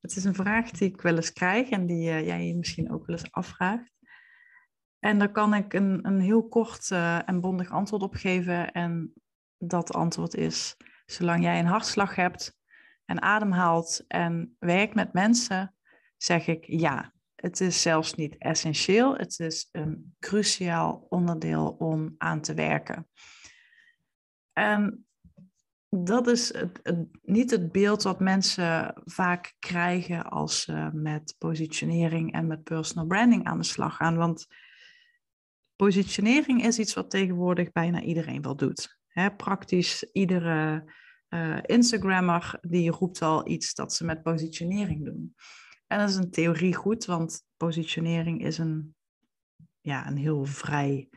Het is een vraag die ik wel eens krijg en die uh, jij je misschien ook wel eens afvraagt. En daar kan ik een, een heel kort uh, en bondig antwoord op geven. En dat antwoord is: zolang jij een hartslag hebt en ademhaalt en werkt met mensen, zeg ik ja. Het is zelfs niet essentieel, het is een cruciaal onderdeel om aan te werken. En dat is het, niet het beeld wat mensen vaak krijgen als ze met positionering en met personal branding aan de slag gaan. Want positionering is iets wat tegenwoordig bijna iedereen wel doet. praktisch iedere uh, Instagrammer die roept al iets dat ze met positionering doen. En dat is een theorie goed, want positionering is een, ja, een heel vrij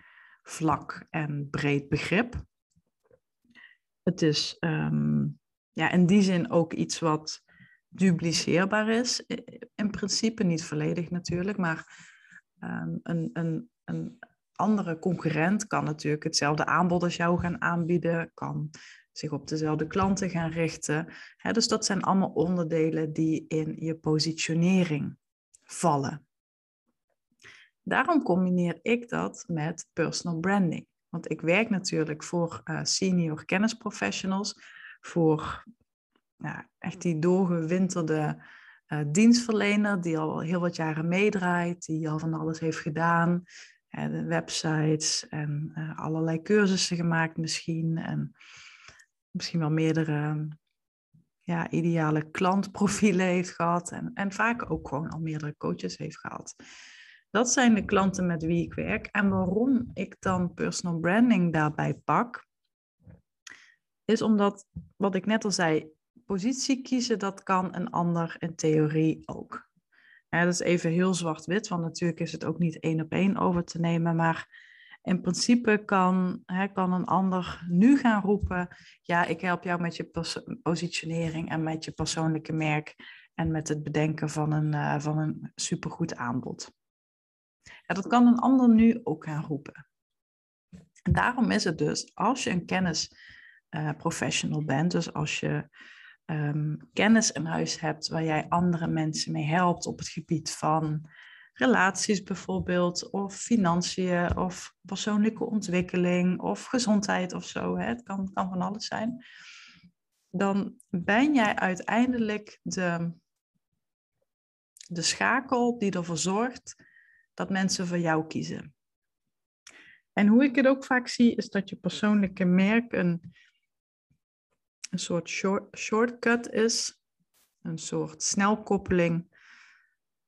vlak en breed begrip. Het is um, ja, in die zin ook iets wat dupliceerbaar is. In principe niet volledig natuurlijk, maar um, een, een, een andere concurrent kan natuurlijk hetzelfde aanbod als jou gaan aanbieden, kan zich op dezelfde klanten gaan richten. dus dat zijn allemaal onderdelen die in je positionering vallen. Daarom combineer ik dat met personal branding. Want ik werk natuurlijk voor uh, senior kennisprofessionals, voor echt die doorgewinterde uh, dienstverlener die al heel wat jaren meedraait, die al van alles heeft gedaan. de websites en allerlei cursussen gemaakt misschien. En misschien wel meerdere ja, ideale klantprofielen heeft gehad. En, en vaak ook gewoon al meerdere coaches heeft gehad. Dat zijn de klanten met wie ik werk. En waarom ik dan personal branding daarbij pak, is omdat, wat ik net al zei, positie kiezen, dat kan een ander in theorie ook. Dat is even heel zwart-wit, want natuurlijk is het ook niet één op één over te nemen, maar in principe kan, hè, kan een ander nu gaan roepen, ja, ik help jou met je positionering en met je persoonlijke merk en met het bedenken van een, uh, van een supergoed aanbod. Dat kan een ander nu ook gaan roepen. En daarom is het dus, als je een kennisprofessional uh, bent, dus als je um, kennis in huis hebt waar jij andere mensen mee helpt op het gebied van relaties bijvoorbeeld, of financiën, of persoonlijke ontwikkeling, of gezondheid of zo, hè? het kan, kan van alles zijn, dan ben jij uiteindelijk de, de schakel die ervoor zorgt dat mensen voor jou kiezen. En hoe ik het ook vaak zie, is dat je persoonlijke merk een, een soort short, shortcut is, een soort snelkoppeling,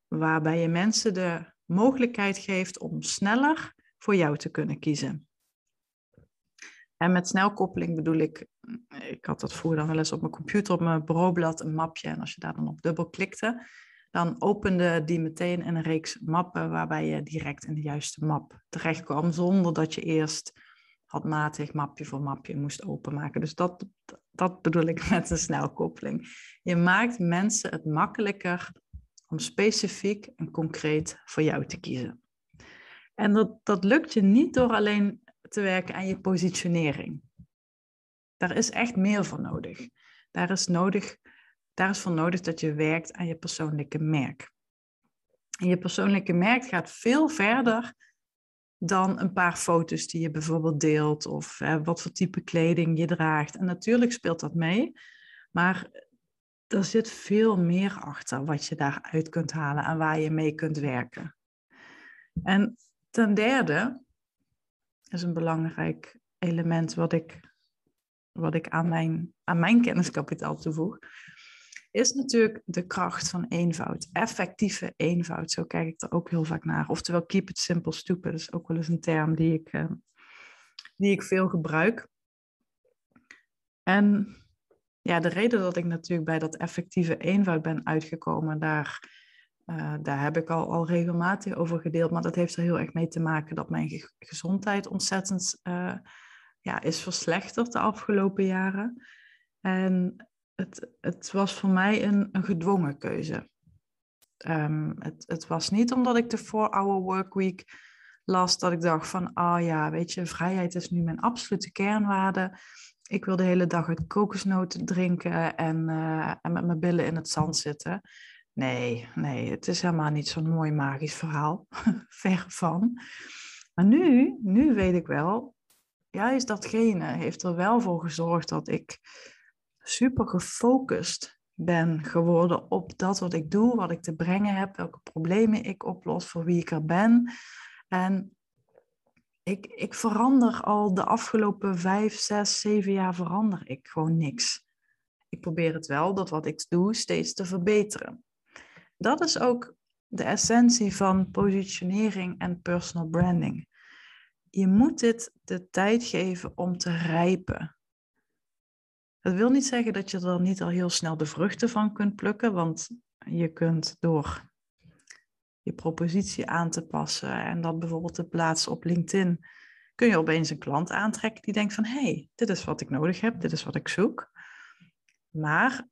waarbij je mensen de mogelijkheid geeft om sneller voor jou te kunnen kiezen. En met snelkoppeling bedoel ik, ik had dat vroeger dan wel eens op mijn computer, op mijn bureaublad, een mapje. En als je daar dan op dubbel klikte, dan opende die meteen een reeks mappen waarbij je direct in de juiste map terecht kwam, zonder dat je eerst handmatig mapje voor mapje moest openmaken. Dus dat, dat bedoel ik met een snelkoppeling. Je maakt mensen het makkelijker om specifiek en concreet voor jou te kiezen. En dat, dat lukt je niet door alleen te werken aan je positionering. Daar is echt meer voor nodig. Daar is nodig daar is voor nodig dat je werkt aan je persoonlijke merk. En je persoonlijke merk gaat veel verder dan een paar foto's die je bijvoorbeeld deelt of wat voor type kleding je draagt. En natuurlijk speelt dat mee, maar er zit veel meer achter wat je daaruit kunt halen en waar je mee kunt werken. En ten derde is een belangrijk element wat ik, wat ik aan, mijn, aan mijn kenniskapitaal toevoeg, is natuurlijk de kracht van eenvoud. Effectieve eenvoud, zo kijk ik er ook heel vaak naar. Oftewel, keep it simple, stupid, dat is ook wel eens een term die ik, uh, die ik veel gebruik. En ja, de reden dat ik natuurlijk bij dat effectieve eenvoud ben uitgekomen, daar Uh, daar heb ik al, al regelmatig over gedeeld, maar dat heeft er heel erg mee te maken dat mijn ge gezondheid ontzettend uh, ja, is verslechterd de afgelopen jaren. En het, het was voor mij een, een gedwongen keuze. Um, het, het was niet omdat ik de 4-hour workweek las dat ik dacht van, ah ja, weet je, vrijheid is nu mijn absolute kernwaarde. Ik wil de hele dag uit kokosnoten drinken en, uh, en met mijn billen in het zand zitten. Nee, nee, het is helemaal niet zo'n mooi magisch verhaal. Ver van. Maar nu, nu weet ik wel, juist datgene heeft er wel voor gezorgd dat ik super gefocust ben geworden op dat wat ik doe, wat ik te brengen heb, welke problemen ik oplos, voor wie ik er ben. En ik, ik verander al de afgelopen vijf, zes, zeven jaar verander ik gewoon niks. Ik probeer het wel, dat wat ik doe, steeds te verbeteren. Dat is ook de essentie van positionering en personal branding. Je moet dit de tijd geven om te rijpen. Dat wil niet zeggen dat je er niet al heel snel de vruchten van kunt plukken, want je kunt door je propositie aan te passen en dat bijvoorbeeld te plaatsen op LinkedIn, kun je opeens een klant aantrekken die denkt van hé, hey, dit is wat ik nodig heb, dit is wat ik zoek. Maar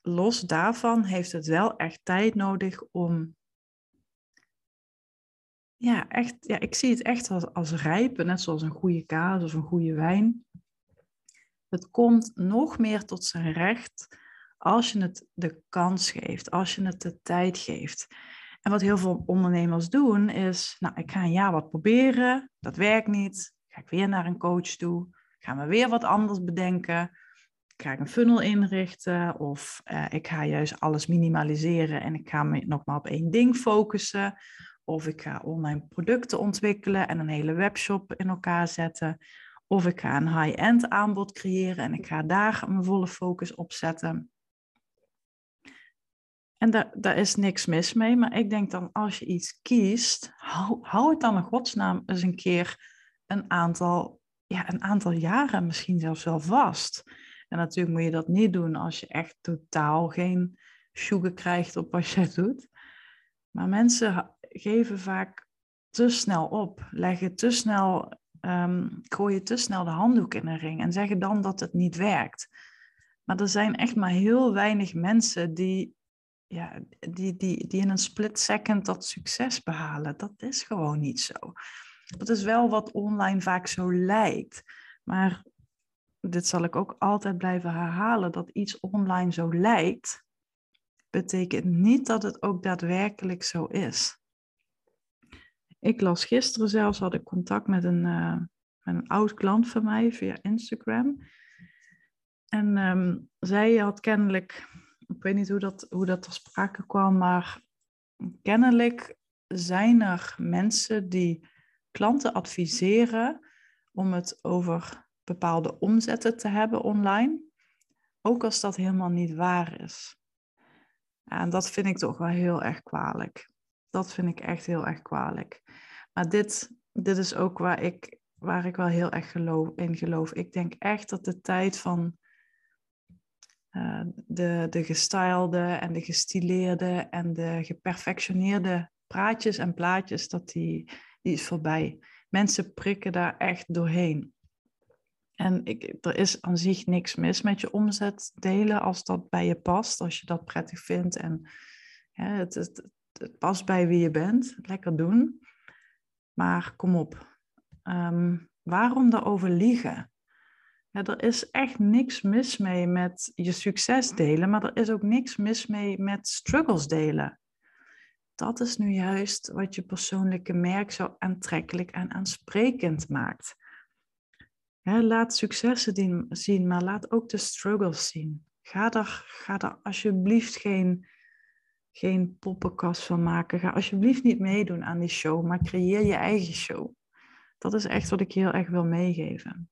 los daarvan heeft het wel echt tijd nodig om. Ja, echt, ja, ik zie het echt als, als rijpen, net zoals een goede kaas of een goede wijn. Het komt nog meer tot zijn recht als je het de kans geeft, als je het de tijd geeft. En wat heel veel ondernemers doen is, nou, ik ga een wat proberen, dat werkt niet, ga ik weer naar een coach toe, gaan we weer wat anders bedenken, ga ik een funnel inrichten of uh, ik ga juist alles minimaliseren en ik ga me nog maar op één ding focussen. Of ik ga online producten ontwikkelen en een hele webshop in elkaar zetten. Of ik ga een high-end aanbod creëren en ik ga daar mijn volle focus op zetten. En daar, daar is niks mis mee, maar ik denk dan als je iets kiest, hou, hou het dan in godsnaam eens een keer een aantal, ja, een aantal jaren misschien zelfs wel vast. En natuurlijk moet je dat niet doen als je echt totaal geen sugar krijgt op wat jij doet. Maar mensen geven vaak te snel op, leggen te snel, um, gooien te snel de handdoek in de ring en zeggen dan dat het niet werkt. Maar er zijn echt maar heel weinig mensen die, ja, die, die, die in een split second dat succes behalen. Dat is gewoon niet zo. Dat is wel wat online vaak zo lijkt. Maar dit zal ik ook altijd blijven herhalen, dat iets online zo lijkt, betekent niet dat het ook daadwerkelijk zo is. Ik las gisteren zelfs, had ik contact met een, uh, met een oud klant van mij via Instagram. En um, zij had kennelijk, ik weet niet hoe dat, hoe dat ter sprake kwam, maar kennelijk zijn er mensen die klanten adviseren om het over bepaalde omzetten te hebben online, ook als dat helemaal niet waar is. En dat vind ik toch wel heel erg kwalijk. Dat vind ik echt heel erg kwalijk. Maar dit, dit is ook waar ik, waar ik wel heel erg geloof, in geloof. Ik denk echt dat de tijd van uh, de, de gestylede en de gestileerde en de geperfectioneerde praatjes en plaatjes, dat die, die is voorbij. Mensen prikken daar echt doorheen. En ik, er is aan zich niks mis met je omzet delen als dat bij je past, als je dat prettig vindt en het, het, het, past bij wie je bent. Lekker doen. Maar kom op, um, waarom daarover liegen? Ja, er is echt niks mis mee met je succes delen, maar er is ook niks mis mee met struggles delen. Dat is nu juist wat je persoonlijke merk zo aantrekkelijk en aansprekend maakt laat successen zien, maar laat ook de struggles zien. Ga er, ga er alsjeblieft geen, geen poppenkast van maken. Ga alsjeblieft niet meedoen aan die show, maar creëer je eigen show. Dat is echt wat ik heel erg wil meegeven.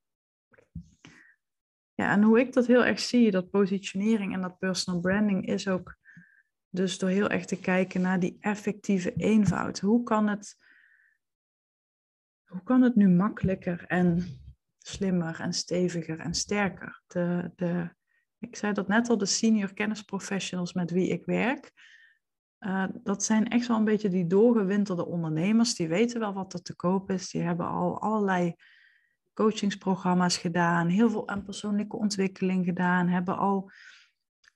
Ja, en hoe ik dat heel erg zie, dat positionering en dat personal branding, is ook dus door heel erg te kijken naar die effectieve eenvoud. Hoe kan het, hoe kan het nu makkelijker en slimmer en steviger en sterker. De, de, ik zei dat net al, de senior kennisprofessionals met wie ik werk, uh, dat zijn echt wel een beetje die doorgewinterde ondernemers. Die weten wel wat er te koop is. Die hebben al allerlei coachingsprogramma's gedaan, heel veel aan persoonlijke ontwikkeling gedaan, hebben al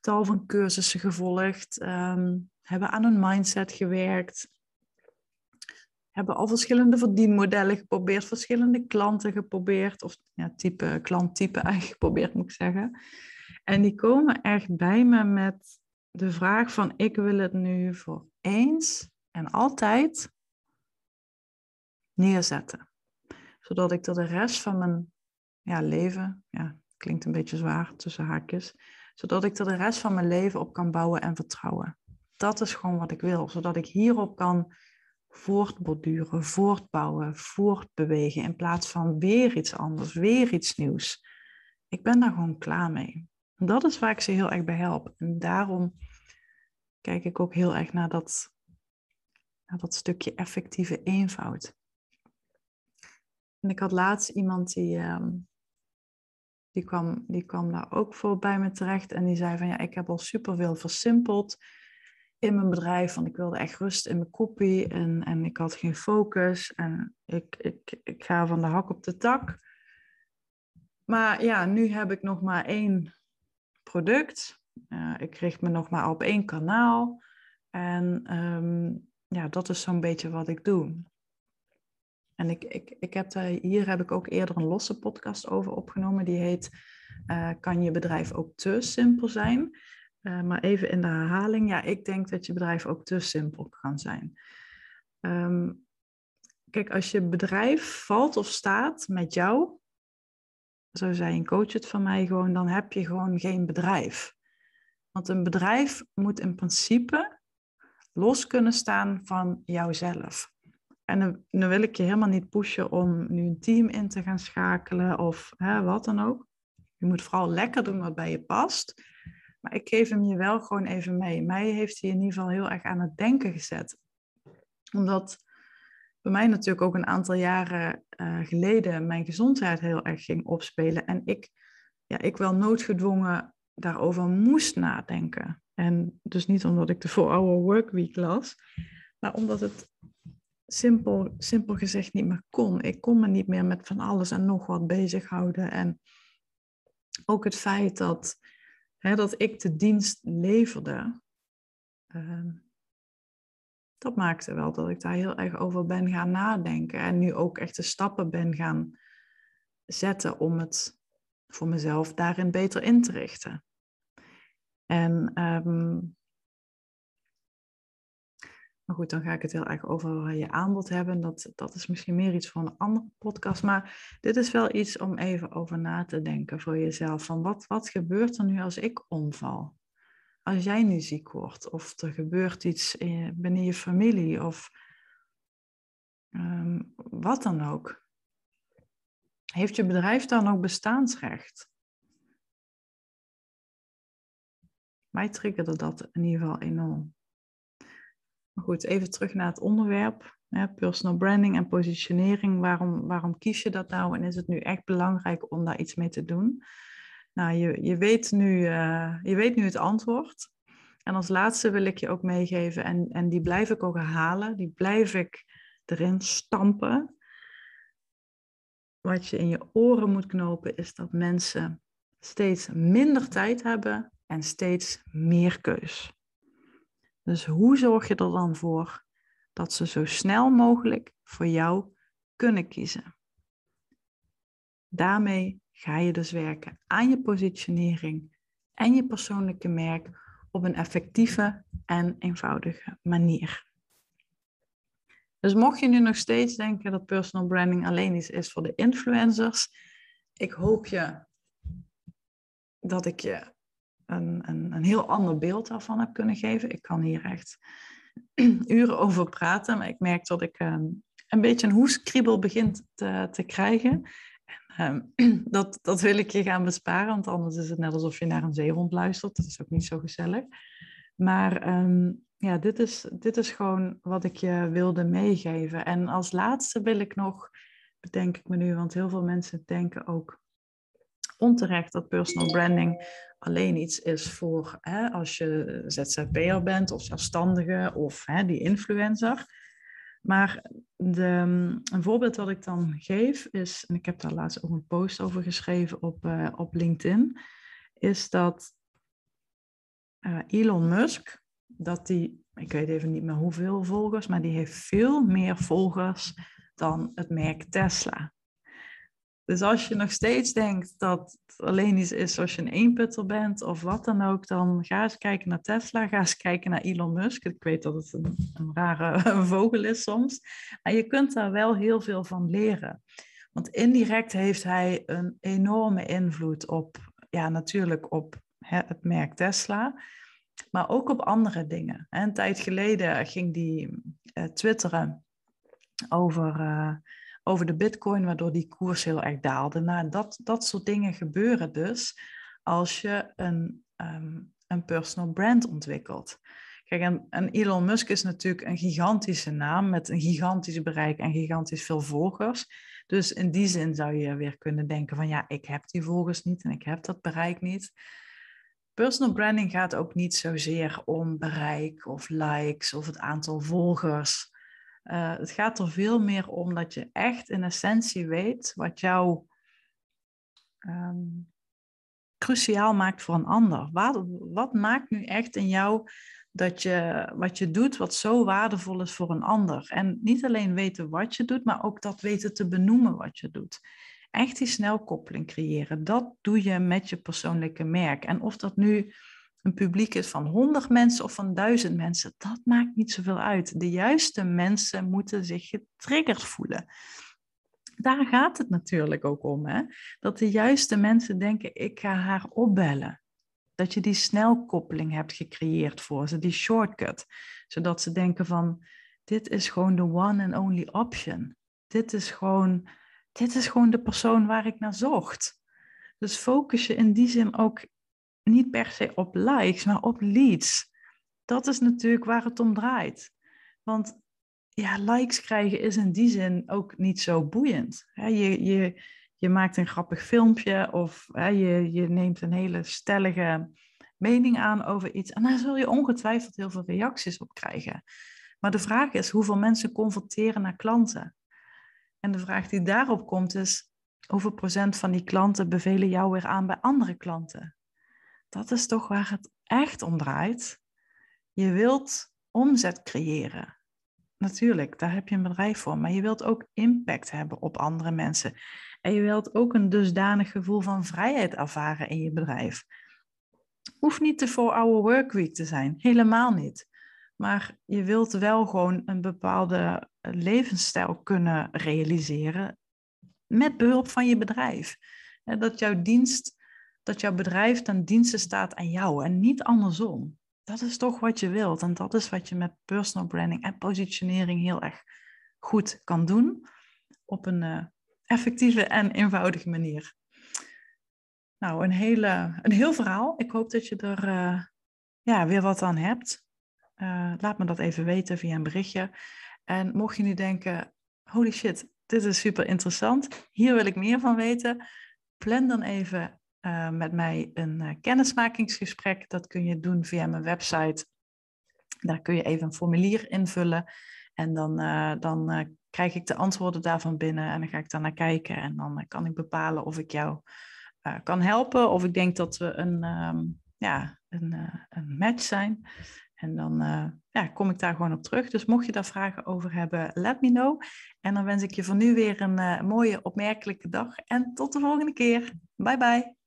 tal van cursussen gevolgd, um, hebben aan hun mindset gewerkt, hebben al verschillende verdienmodellen geprobeerd, verschillende klanten geprobeerd, of ja, type, klanttype eigenlijk geprobeerd moet ik zeggen. En die komen echt bij me met de vraag van ik wil het nu voor eens en altijd neerzetten. Zodat ik er de rest van mijn ja, leven, ja, klinkt een beetje zwaar tussen haakjes, zodat ik er de rest van mijn leven op kan bouwen en vertrouwen. Dat is gewoon wat ik wil, zodat ik hierop kan voortborduren, voortbouwen, voortbewegen in plaats van weer iets anders, weer iets nieuws. Ik ben daar gewoon klaar mee. Dat is waar ik ze heel erg bij help. En daarom kijk ik ook heel erg naar dat, naar dat stukje effectieve eenvoud. En ik had laatst iemand die, ehm, die, kwam, die kwam daar ook voor bij me terecht. En die zei van ja, ik heb al superveel versimpeld in mijn bedrijf. Want ik wilde echt rust in mijn kopie en, en ik had geen focus. En ik, ik, ik ga van de hak op de tak. Maar ja, nu heb ik nog maar één product. Uh, ik richt me nog maar op één kanaal. En um, ja, dat is zo'n beetje wat ik doe. En ik, ik, ik heb hier heb ik ook eerder een losse podcast over opgenomen. Die heet uh, Kan je bedrijf ook te simpel zijn? Uh, maar even in de herhaling. Ja, ik denk dat je bedrijf ook te simpel kan zijn. Um, kijk, als je bedrijf valt of staat met jou, zo zei een coach het van mij gewoon, dan heb je gewoon geen bedrijf. Want een bedrijf moet in principe los kunnen staan van jouzelf. En dan, wil ik je helemaal niet pushen om nu een team in te gaan schakelen of hè, wat dan ook. Je moet vooral lekker doen wat bij je past. Maar ik geef hem je wel gewoon even mee. Mij heeft hij in ieder geval heel erg aan het denken gezet. Omdat bij mij natuurlijk ook een aantal jaren uh, geleden mijn gezondheid heel erg ging opspelen. En ik, ja, ik wel noodgedwongen daarover moest nadenken. En dus niet omdat ik de 4-hour workweek las, maar omdat het simpel, simpel gezegd niet meer kon. Ik kon me niet meer met van alles en nog wat bezighouden. En ook het feit dat, hè, dat ik de dienst leverde, uh, dat maakte wel dat ik daar heel erg over ben gaan nadenken. En nu ook echt de stappen ben gaan zetten om het voor mezelf daarin beter in te richten. En um, maar goed, dan ga ik het heel erg over je aanbod hebben. Dat, dat is misschien meer iets voor een andere podcast. Maar dit is wel iets om even over na te denken voor jezelf. Van wat, wat gebeurt er nu als ik omval? Als jij nu ziek wordt, of er gebeurt iets in, binnen je familie, of um, wat dan ook. Heeft je bedrijf dan ook bestaansrecht? Mij triggerde dat in ieder geval enorm. Maar goed, even terug naar het onderwerp. Hè, personal branding en positionering. Waarom, waarom kies je dat nou en is het nu echt belangrijk om daar iets mee te doen? Nou, je, je, weet, nu, uh, je weet nu het antwoord. En als laatste wil ik je ook meegeven, en, en die blijf ik ook herhalen, die blijf ik erin stampen. Wat je in je oren moet knopen, is dat mensen steeds minder tijd hebben en steeds meer keus. Dus hoe zorg je er dan voor dat ze zo snel mogelijk voor jou kunnen kiezen? Daarmee ga je dus werken aan je positionering en je persoonlijke merk op een effectieve en eenvoudige manier. Dus mocht je nu nog steeds denken dat personal branding alleen iets is voor de influencers, ik hoop je dat ik je een, een, een heel ander beeld daarvan heb kunnen geven. Ik kan hier echt uren over praten, maar ik merk dat ik ehm, een beetje een hoeskriebel begint te, te krijgen. En, um, dat, dat wil ik je gaan besparen, want anders is het net alsof je naar een zeehond luistert. Dat is ook niet zo gezellig. Maar um, ja, dit is, dit is gewoon wat ik je wilde meegeven. En als laatste wil ik nog, bedenk ik me nu, want heel veel mensen denken ook onterecht dat personal branding alleen iets is voor hè, als je ZZP'er bent of zelfstandige of hè, die influencer. Maar de, een voorbeeld dat ik dan geef is, en ik heb daar laatst ook een post over geschreven op, uh, op LinkedIn, is dat uh, Elon Musk, dat die, ik weet even niet meer hoeveel volgers, maar die heeft veel meer volgers dan het merk Tesla. Dus als je nog steeds denkt dat het alleen iets is als je een eenputter bent of wat dan ook, dan ga eens kijken naar Tesla, ga eens kijken naar Elon Musk. Ik weet dat het een, een rare vogel is soms, maar je kunt daar wel heel veel van leren. Want indirect heeft hij een enorme invloed op, ja, natuurlijk op het merk Tesla, maar ook op andere dingen. Een tijd geleden ging die uh, twitteren over, uh, over de bitcoin, waardoor die koers heel erg daalde. Nou, dat, dat soort dingen gebeuren dus als je een, um, een personal brand ontwikkelt. Kijk, en, Elon Musk is natuurlijk een gigantische naam met een gigantisch bereik en gigantisch veel volgers. Dus in die zin zou je weer kunnen denken van ja, ik heb die volgers niet en ik heb dat bereik niet. Personal branding gaat ook niet zozeer om bereik of likes of het aantal volgers. Uh, het gaat er veel meer om dat je echt in essentie weet wat jou um, cruciaal maakt voor een ander. Wat, wat maakt nu echt in jou dat je wat je doet, wat zo waardevol is voor een ander? En niet alleen weten wat je doet, maar ook dat weten te benoemen wat je doet echt die snelkoppeling creëren. Dat doe je met je persoonlijke merk. En of dat nu een publiek is van 100 mensen of van 1000 mensen, dat maakt niet zoveel uit. De juiste mensen moeten zich getriggerd voelen. Daar gaat het natuurlijk ook om, hè? dat de juiste mensen denken, ik ga haar opbellen. Dat je die snelkoppeling hebt gecreëerd voor ze, die shortcut. Zodat ze denken van, dit is gewoon de one and only option. Dit is gewoon dit is gewoon de persoon waar ik naar zocht. Dus focus je in die zin ook niet per se op likes, maar op leads. Dat is natuurlijk waar het om draait. Want ja, likes krijgen is in die zin ook niet zo boeiend. Je, je, je maakt een grappig filmpje of je, je neemt een hele stellige mening aan over iets. En daar zul je ongetwijfeld heel veel reacties op krijgen. Maar de vraag is hoeveel mensen converteren naar klanten. En de vraag die daarop komt is, hoeveel procent van die klanten bevelen jou weer aan bij andere klanten? Dat is toch waar het echt om draait. Je wilt omzet creëren. Natuurlijk, daar heb je een bedrijf voor, maar je wilt ook impact hebben op andere mensen. En je wilt ook een dusdanig gevoel van vrijheid ervaren in je bedrijf. Hoeft niet de 4-hour workweek te zijn, helemaal niet. Maar je wilt wel gewoon een bepaalde levensstijl kunnen realiseren met behulp van je bedrijf. Dat jouw dienst, dat jouw bedrijf ten dienste staat aan jou en niet andersom. Dat is toch wat je wilt en dat is wat je met personal branding en positionering heel erg goed kan doen op een uh, effectieve en eenvoudige manier. Nou, een, hele, een heel verhaal. Ik hoop dat je er uh, ja, weer wat aan hebt. Uh, laat me dat even weten via een berichtje. En mocht je nu denken, holy shit, dit is super interessant, hier wil ik meer van weten, plan dan even uh, met mij een uh, kennismakingsgesprek. Dat kun je doen via mijn website. Daar kun je even een formulier invullen en dan, uh, dan krijg ik de antwoorden daarvan binnen en dan ga ik daar naar kijken en dan kan ik bepalen of ik jou kan helpen of ik denk dat we een, um, ja, een, een match zijn. En dan ja, kom ik daar gewoon op terug. Dus mocht je daar vragen over hebben, let me know. En dan wens ik je voor nu weer een mooie, opmerkelijke dag. En tot de volgende keer. Bye bye.